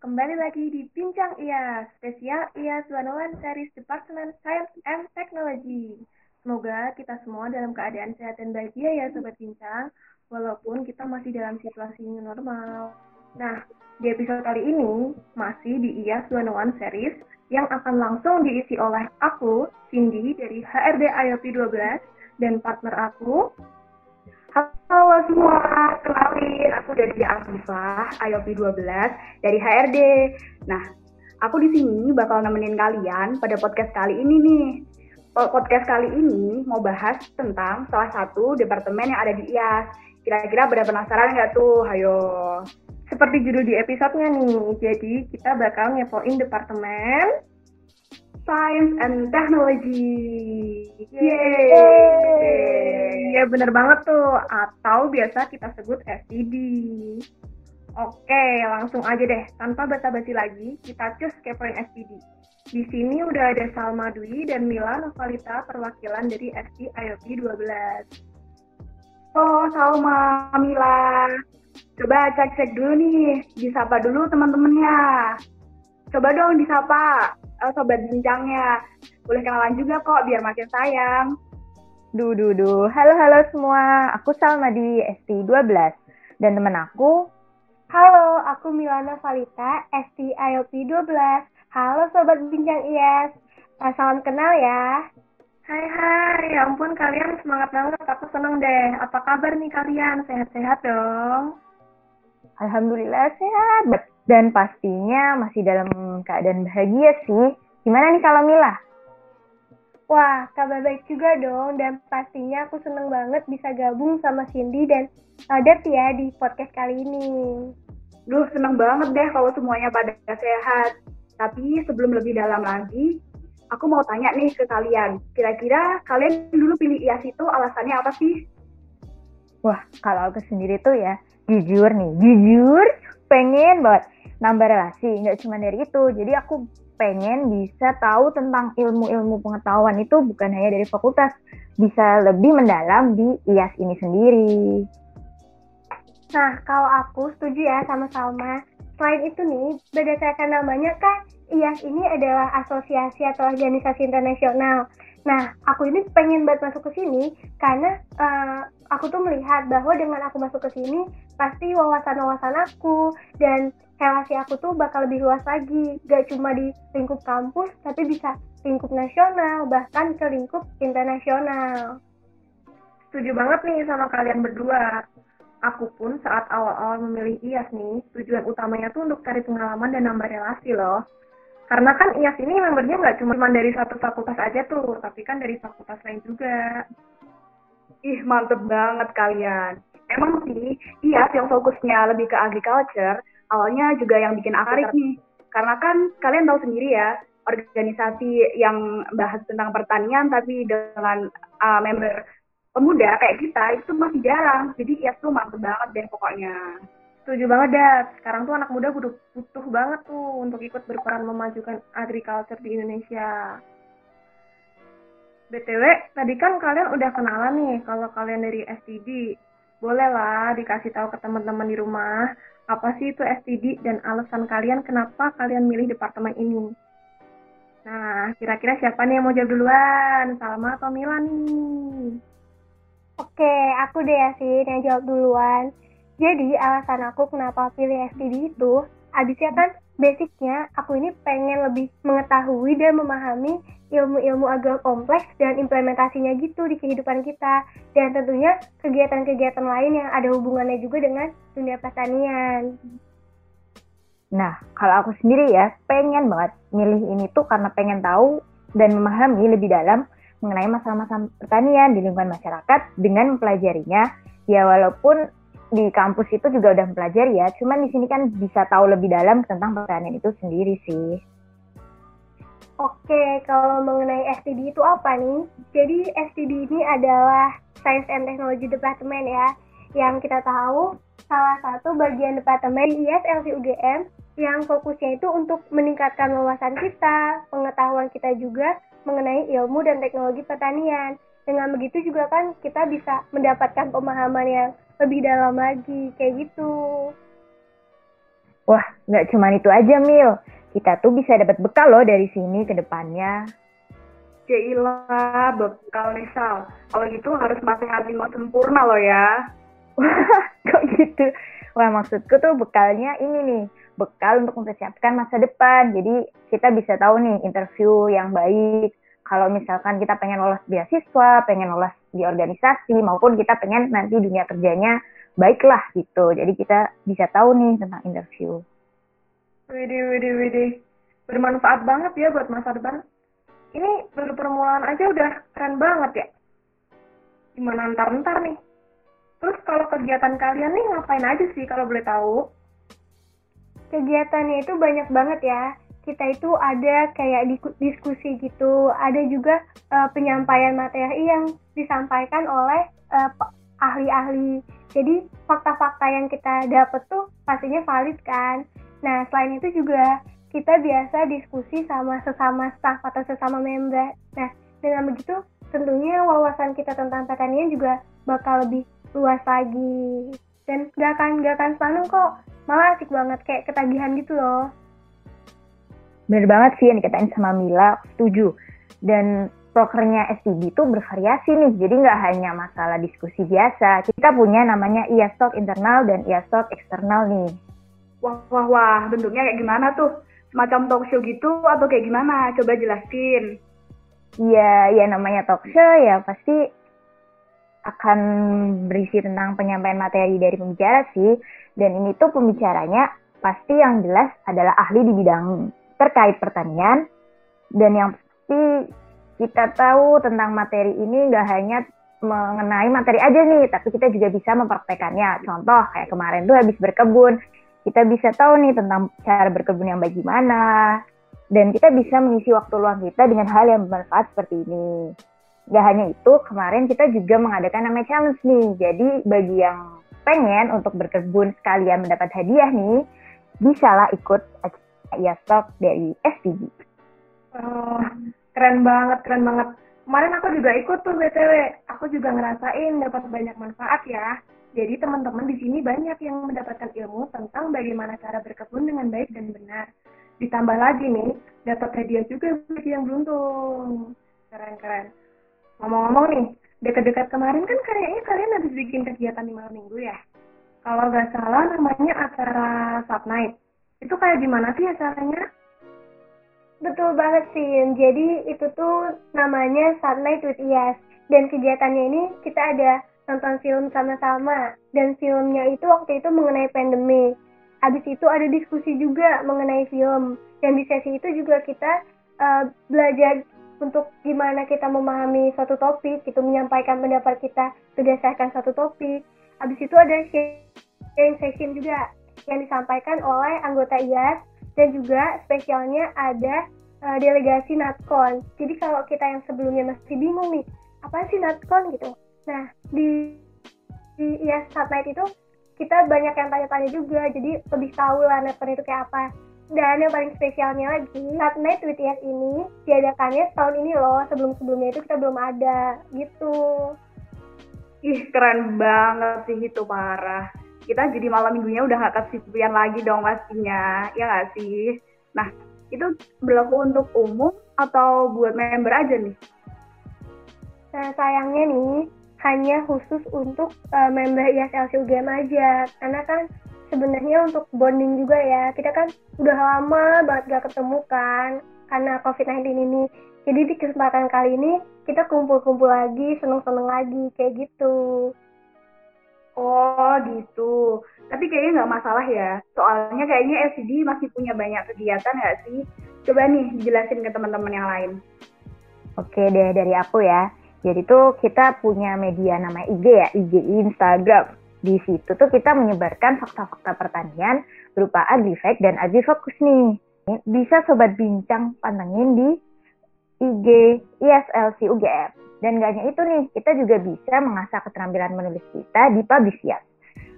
Kembali lagi di Bincang IAS, spesial IAS 101 Series Department Science and Technology. Semoga kita semua dalam keadaan sehat dan bahagia ya Sobat Bincang, walaupun kita masih dalam situasi normal. Nah, di episode kali ini masih di IAS 101 Series yang akan langsung diisi oleh aku, Cindy dari HRD IOP 12, dan partner aku, Halo semua, kenalin aku dari Afifah, IOP 12 dari HRD. Nah, aku di sini bakal nemenin kalian pada podcast kali ini nih. Podcast kali ini mau bahas tentang salah satu departemen yang ada di IAS. Kira-kira pada penasaran nggak tuh? Ayo. Seperti judul di episodenya nih, jadi kita bakal ngepoin departemen Science and Technology. Yeay. Iya bener banget tuh. Atau biasa kita sebut STD. Oke, langsung aja deh. Tanpa basa-basi lagi, kita cus kepoin STD. Di sini udah ada Salma Dwi dan Mila Novalita perwakilan dari ST IoT 12. Oh, Salma, Mila. Coba cek-cek dulu nih. Disapa dulu teman-temannya. Coba dong disapa uh, sobat bincangnya. Boleh kenalan juga kok biar makin sayang. Duh, duh, duh. Halo, halo semua. Aku Salma di ST12. Dan temen aku... Halo, aku Milana Valita, ST IOP 12. Halo Sobat Bincang IAS. Nah, salam kenal ya. Hai hai, ya ampun kalian semangat banget, aku seneng deh. Apa kabar nih kalian? Sehat-sehat dong? Alhamdulillah sehat. Dan pastinya masih dalam keadaan bahagia sih. Gimana nih kalau Mila? Wah, kabar baik juga dong. Dan pastinya aku seneng banget bisa gabung sama Cindy dan Adat ya di podcast kali ini. Duh, seneng banget deh kalau semuanya pada sehat. Tapi sebelum lebih dalam lagi, aku mau tanya nih ke kalian. Kira-kira kalian dulu pilih IAS itu alasannya apa sih? Wah, kalau aku sendiri tuh ya, jujur nih, jujur pengen banget nambah relasi. Nggak cuma dari itu, jadi aku pengen bisa tahu tentang ilmu-ilmu pengetahuan itu bukan hanya dari fakultas, bisa lebih mendalam di IAS ini sendiri. Nah, kalau aku setuju ya sama Salma. Selain itu nih, berdasarkan namanya kan IAS ini adalah asosiasi atau organisasi internasional. Nah, aku ini pengen banget masuk ke sini karena uh, aku tuh melihat bahwa dengan aku masuk ke sini pasti wawasan-wawasan aku dan relasi aku tuh bakal lebih luas lagi. Gak cuma di lingkup kampus, tapi bisa lingkup nasional, bahkan ke lingkup internasional. Setuju banget nih sama kalian berdua. Aku pun saat awal-awal memilih IAS nih, tujuan utamanya tuh untuk cari pengalaman dan nambah relasi loh. Karena kan IAS ini membernya nggak cuma dari satu fakultas aja tuh, tapi kan dari fakultas lain juga. Ih, mantep banget kalian. Emang sih, IAS yang fokusnya lebih ke agriculture, awalnya juga yang bikin aku nih. Karena kan kalian tahu sendiri ya, organisasi yang bahas tentang pertanian tapi dengan uh, member pemuda kayak kita itu masih jarang. Jadi IAS tuh mantep banget deh pokoknya. Setuju banget, Dad. Sekarang tuh anak muda butuh, butuh banget tuh untuk ikut berperan memajukan agriculture di Indonesia. BTW, tadi kan kalian udah kenalan nih kalau kalian dari STD. Bolehlah dikasih tahu ke teman-teman di rumah apa sih itu STD dan alasan kalian kenapa kalian milih departemen ini. Nah, kira-kira siapa nih yang mau jawab duluan? Salma atau Mila nih? Oke, aku deh ya sih yang jawab duluan. Jadi alasan aku kenapa pilih STD itu, abisnya kan basicnya aku ini pengen lebih mengetahui dan memahami ilmu-ilmu agak kompleks dan implementasinya gitu di kehidupan kita. Dan tentunya kegiatan-kegiatan lain yang ada hubungannya juga dengan dunia pertanian. Nah, kalau aku sendiri ya, pengen banget milih ini tuh karena pengen tahu dan memahami lebih dalam mengenai masalah-masalah pertanian di lingkungan masyarakat dengan mempelajarinya. Ya walaupun di kampus itu juga udah mempelajari ya, cuman di sini kan bisa tahu lebih dalam tentang pertanian itu sendiri sih. Oke, kalau mengenai STD itu apa nih? Jadi STD ini adalah Science and Technology Department ya, yang kita tahu salah satu bagian departemen ISLC UGM yang fokusnya itu untuk meningkatkan wawasan kita, pengetahuan kita juga mengenai ilmu dan teknologi pertanian. Dengan begitu juga kan kita bisa mendapatkan pemahaman yang lebih dalam lagi, kayak gitu. Wah, nggak cuma itu aja, Mil. Kita tuh bisa dapat bekal loh dari sini ke depannya. Jailah, bekal nih Sal. Kalau gitu harus matematika lima sempurna loh ya. Wah, kok gitu? Wah, maksudku tuh bekalnya ini nih, bekal untuk mempersiapkan masa depan. Jadi kita bisa tahu nih interview yang baik. Kalau misalkan kita pengen lolos beasiswa, pengen lolos di organisasi, maupun kita pengen nanti dunia kerjanya baiklah gitu. Jadi kita bisa tahu nih tentang interview. Widih, widih, widih. Bermanfaat banget ya buat masa depan. Ini baru permulaan aja udah keren banget ya. Gimana ntar-ntar nih? Terus kalau kegiatan kalian nih ngapain aja sih kalau boleh tahu? Kegiatannya itu banyak banget ya. Kita itu ada kayak diskusi gitu, ada juga uh, penyampaian materi yang disampaikan oleh uh, ahli-ahli. Jadi fakta-fakta yang kita dapat tuh pastinya valid kan. Nah selain itu juga kita biasa diskusi sama sesama staff atau sesama member. Nah dengan begitu tentunya wawasan kita tentang pertanian juga bakal lebih luas lagi dan gak akan gak akan sepaneng kok malah asik banget kayak ketagihan gitu loh bener banget sih yang dikatain sama Mila setuju. Dan prokernya STB itu bervariasi nih jadi nggak hanya masalah diskusi biasa. Kita punya namanya IASTOK internal dan IASTOK eksternal nih. Wah wah wah bentuknya kayak gimana tuh? Semacam talk show gitu atau kayak gimana? Coba jelasin. Iya, ya namanya talk show ya pasti akan berisi tentang penyampaian materi dari pembicara sih. Dan ini tuh pembicaranya pasti yang jelas adalah ahli di bidang terkait pertanian. Dan yang pasti kita tahu tentang materi ini nggak hanya mengenai materi aja nih, tapi kita juga bisa mempraktekannya. Contoh kayak kemarin tuh habis berkebun, kita bisa tahu nih tentang cara berkebun yang bagaimana. Dan kita bisa mengisi waktu luang kita dengan hal yang bermanfaat seperti ini. Gak hanya itu, kemarin kita juga mengadakan namanya challenge nih. Jadi bagi yang pengen untuk berkebun sekalian mendapat hadiah nih, bisalah ikut acara Stock dari SPG. Oh, keren banget, keren banget. Kemarin aku juga ikut tuh BTW. Aku juga ngerasain dapat banyak manfaat ya. Jadi teman-teman di sini banyak yang mendapatkan ilmu tentang bagaimana cara berkebun dengan baik dan benar. Ditambah lagi nih, dapat hadiah juga bagi yang beruntung. Keren-keren. Ngomong-ngomong nih, dekat-dekat kemarin kan kayaknya kalian habis bikin kegiatan di malam minggu ya? Kalau nggak salah namanya acara Sub Night. Itu kayak gimana sih acaranya? Betul banget sih, jadi itu tuh namanya Sub Night with Iyas. Dan kegiatannya ini kita ada nonton film sama-sama. Dan filmnya itu waktu itu mengenai pandemi. Habis itu ada diskusi juga mengenai film. Dan di sesi itu juga kita uh, belajar untuk gimana kita memahami suatu topik, itu menyampaikan pendapat kita berdasarkan satu topik. Habis itu ada sharing session juga yang disampaikan oleh anggota IAS dan juga spesialnya ada uh, delegasi Natkon. Jadi kalau kita yang sebelumnya masih bingung nih, apa sih Natkon gitu. Nah, di di IAS Night itu kita banyak yang tanya-tanya juga, jadi lebih tahu lah Natkon itu kayak apa. Dan yang paling spesialnya lagi, Saat Night with Yes ini diadakannya setahun ini loh, sebelum-sebelumnya itu kita belum ada, gitu. Ih, keren banget sih itu, parah. Kita jadi malam minggunya udah gak kesepian lagi dong pastinya, ya gak sih? Nah, itu berlaku untuk umum atau buat member aja nih? Nah, sayangnya nih, hanya khusus untuk uh, member ISLC UGM aja, karena kan sebenarnya untuk bonding juga ya kita kan udah lama banget gak ketemu kan karena COVID-19 ini jadi di kesempatan kali ini kita kumpul-kumpul lagi seneng-seneng lagi kayak gitu oh gitu tapi kayaknya nggak masalah ya soalnya kayaknya FCD masih punya banyak kegiatan nggak sih coba nih jelasin ke teman-teman yang lain oke deh dari aku ya jadi tuh kita punya media namanya IG ya, IG Instagram. Di situ tuh kita menyebarkan fakta-fakta pertanian berupa agrifact dan agrifokus nih. Bisa sobat bincang pantengin di IG ISLC UGM. Dan gak hanya itu nih, kita juga bisa mengasah keterampilan menulis kita di Publisias.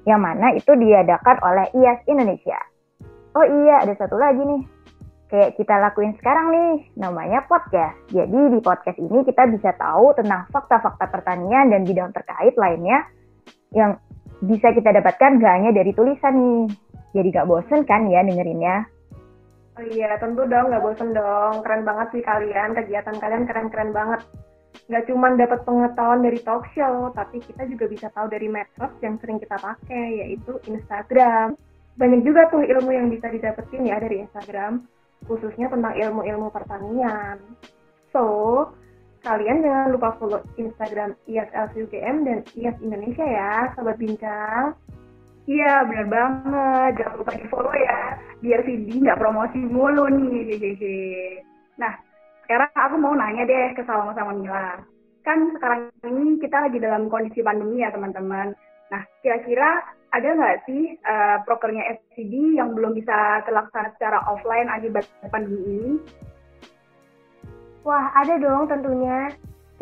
Yang mana itu diadakan oleh IAS Indonesia. Oh iya, ada satu lagi nih. Kayak kita lakuin sekarang nih, namanya podcast. Jadi di podcast ini kita bisa tahu tentang fakta-fakta pertanian dan bidang terkait lainnya yang bisa kita dapatkan gak hanya dari tulisan nih. Jadi gak bosen kan ya dengerinnya? Oh iya, tentu dong, nggak bosen dong. Keren banget sih kalian, kegiatan kalian keren-keren banget. Nggak cuma dapat pengetahuan dari talk show, tapi kita juga bisa tahu dari medsos yang sering kita pakai, yaitu Instagram. Banyak juga tuh ilmu yang bisa didapetin ya dari Instagram, khususnya tentang ilmu-ilmu pertanian. So, kalian jangan lupa follow Instagram IASLCUGM dan IAS Indonesia ya, Sobat Bincang. Iya, benar banget. Jangan lupa di follow ya, biar Vindi nggak promosi mulu nih. Nah, sekarang aku mau nanya deh ke Salma sama Mila. Kan sekarang ini kita lagi dalam kondisi pandemi ya teman-teman. Nah, kira-kira ada nggak sih uh, prokernya FCD yang belum bisa terlaksana secara offline akibat pandemi ini? Wah, ada dong tentunya.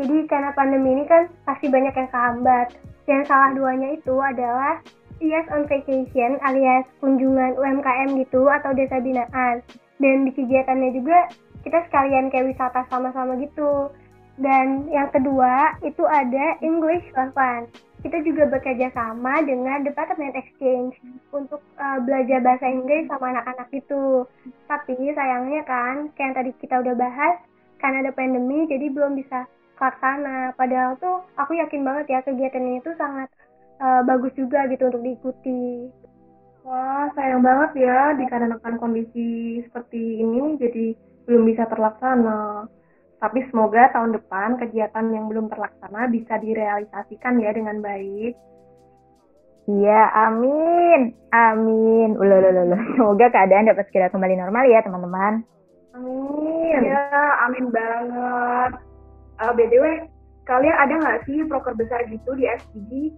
Jadi karena pandemi ini kan pasti banyak yang kehambat. Dan salah duanya itu adalah IAS on vacation alias kunjungan UMKM gitu atau desa binaan. Dan di kegiatannya juga kita sekalian kayak wisata sama-sama gitu. Dan yang kedua itu ada English for Fun. Kita juga bekerja sama dengan Departemen Exchange untuk uh, belajar bahasa Inggris sama anak-anak itu. Tapi sayangnya kan, kayak yang tadi kita udah bahas, karena ada pandemi jadi belum bisa sana. Padahal tuh aku yakin banget ya kegiatan ini tuh sangat uh, bagus juga gitu untuk diikuti. Wah, sayang banget ya dikarenakan kondisi seperti ini jadi belum bisa terlaksana. Tapi semoga tahun depan kegiatan yang belum terlaksana bisa direalisasikan ya dengan baik. Iya, amin. Amin. Ulolololo. Semoga keadaan dapat segera kembali normal ya, teman-teman. Amin. Iya, amin banget. Uh, eh, BTW, kalian ada nggak sih proker besar gitu di FGD?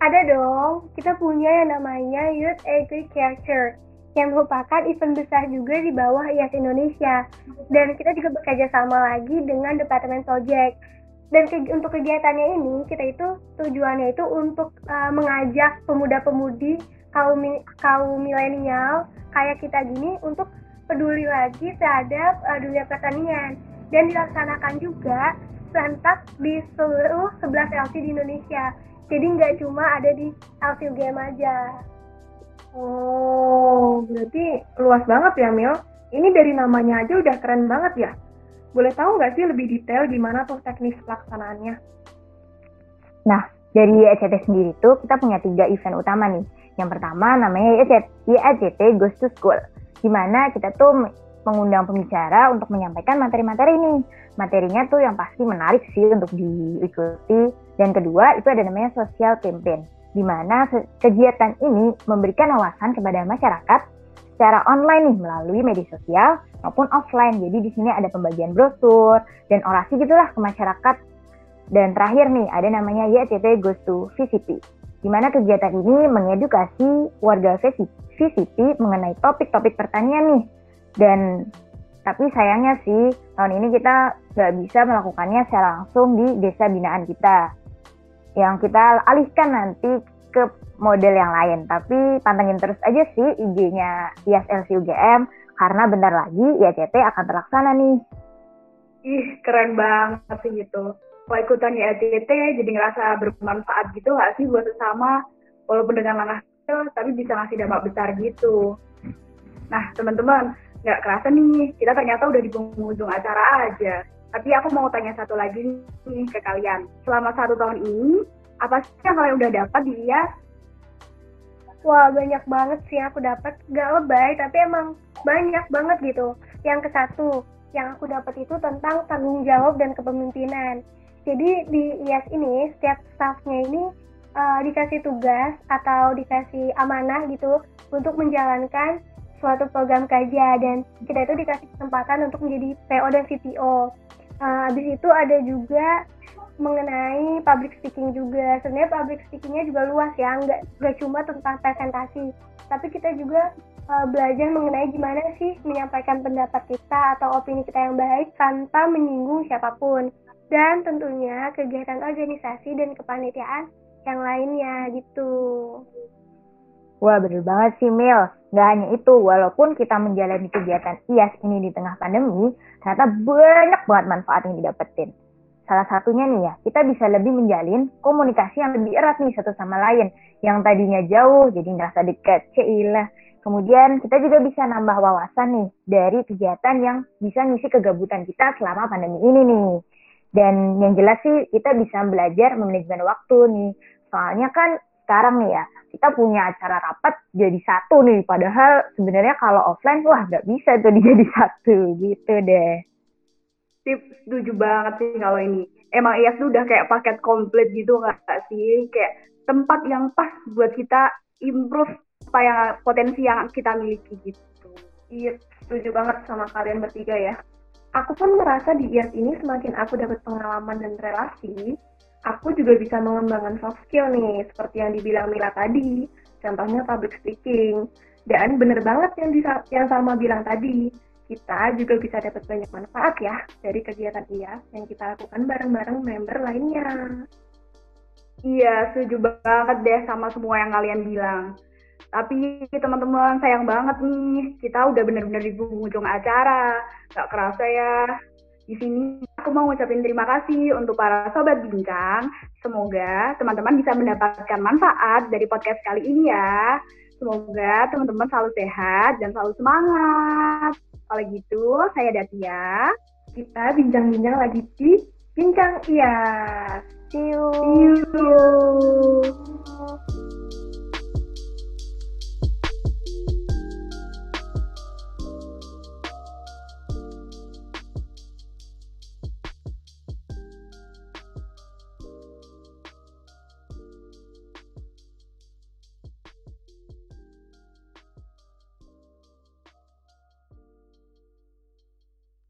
Ada dong, kita punya yang namanya Youth Agriculture yang merupakan event besar juga di bawah IAS Indonesia. Dan kita juga bekerja sama lagi dengan Departemen Project. Dan ke untuk kegiatannya ini, kita itu tujuannya itu untuk uh, mengajak pemuda-pemudi kaum kaum milenial kayak kita gini untuk peduli lagi terhadap uh, dunia pertanian dan dilaksanakan juga serentak di seluruh 11 LC di Indonesia jadi nggak cuma ada di LCUGM aja oh berarti luas banget ya Mil. Ini dari namanya aja udah keren banget ya. Boleh tahu nggak sih lebih detail gimana tuh teknis pelaksanaannya? Nah dari ECT sendiri tuh kita punya tiga event utama nih. Yang pertama namanya YACT Goes to School di mana kita tuh mengundang pembicara untuk menyampaikan materi-materi ini. Materinya tuh yang pasti menarik sih untuk diikuti. Dan kedua itu ada namanya social campaign, di mana kegiatan ini memberikan wawasan kepada masyarakat secara online nih melalui media sosial maupun offline. Jadi di sini ada pembagian brosur dan orasi gitulah ke masyarakat. Dan terakhir nih ada namanya YCT Goes to VCP, di mana kegiatan ini mengedukasi warga VCP mengenai topik-topik pertanian nih dan tapi sayangnya sih tahun ini kita nggak bisa melakukannya secara langsung di desa binaan kita. Yang kita alihkan nanti ke model yang lain. Tapi pantengin terus aja sih IG-nya IASLC UGM karena bentar lagi IACT akan terlaksana nih. Ih, keren banget sih gitu. Kalau ikutan IACT jadi ngerasa bermanfaat gitu nggak sih buat sesama walaupun dengan langkah kecil tapi bisa ngasih dampak besar gitu. Nah, teman-teman, nggak kerasa nih, kita ternyata udah di penghujung acara aja. Tapi aku mau tanya satu lagi nih ke kalian. Selama satu tahun ini, apa sih yang kalian udah dapat di IAS? Wah, banyak banget sih aku dapat. Gak lebay, tapi emang banyak banget gitu. Yang ke satu, yang aku dapat itu tentang tanggung jawab dan kepemimpinan. Jadi di IAS ini, setiap staffnya ini uh, dikasih tugas atau dikasih amanah gitu untuk menjalankan suatu program kerja dan kita itu dikasih kesempatan untuk menjadi PO dan CTO. Uh, habis itu ada juga mengenai public speaking juga. Sebenarnya public speakingnya juga luas ya, nggak nggak cuma tentang presentasi, tapi kita juga uh, belajar mengenai gimana sih menyampaikan pendapat kita atau opini kita yang baik tanpa menyinggung siapa pun. Dan tentunya kegiatan organisasi dan kepanitiaan yang lainnya gitu. Wah bener banget sih Mil. Gak hanya itu, walaupun kita menjalani kegiatan IAS ini di tengah pandemi, ternyata banyak banget manfaat yang didapetin. Salah satunya nih ya, kita bisa lebih menjalin komunikasi yang lebih erat nih satu sama lain. Yang tadinya jauh, jadi ngerasa dekat. Ceilah. Kemudian kita juga bisa nambah wawasan nih dari kegiatan yang bisa ngisi kegabutan kita selama pandemi ini nih. Dan yang jelas sih kita bisa belajar manajemen waktu nih. Soalnya kan sekarang nih ya, kita punya acara rapat jadi satu nih. Padahal sebenarnya kalau offline, wah nggak bisa tuh jadi satu gitu deh. Tip, setuju banget sih kalau ini. Emang IAS tuh udah kayak paket komplit gitu nggak sih? Kayak tempat yang pas buat kita improve apa yang potensi yang kita miliki gitu. Iya, setuju banget sama kalian bertiga ya. Aku pun merasa di IAS ini semakin aku dapat pengalaman dan relasi, aku juga bisa mengembangkan soft skill nih, seperti yang dibilang Mila tadi, contohnya public speaking. Dan bener banget yang, di, yang Salma bilang tadi, kita juga bisa dapat banyak manfaat ya dari kegiatan IAS yang kita lakukan bareng-bareng member lainnya. Iya, setuju banget deh sama semua yang kalian bilang. Tapi teman-teman sayang banget nih, kita udah bener-bener di ujung acara. Gak kerasa ya, di sini aku mau ngucapin terima kasih untuk para sobat bincang. Semoga teman-teman bisa mendapatkan manfaat dari podcast kali ini ya. Semoga teman-teman selalu sehat dan selalu semangat. Kalau gitu, saya Datia. Kita bincang-bincang lagi di Bincang Iya. See you. See you.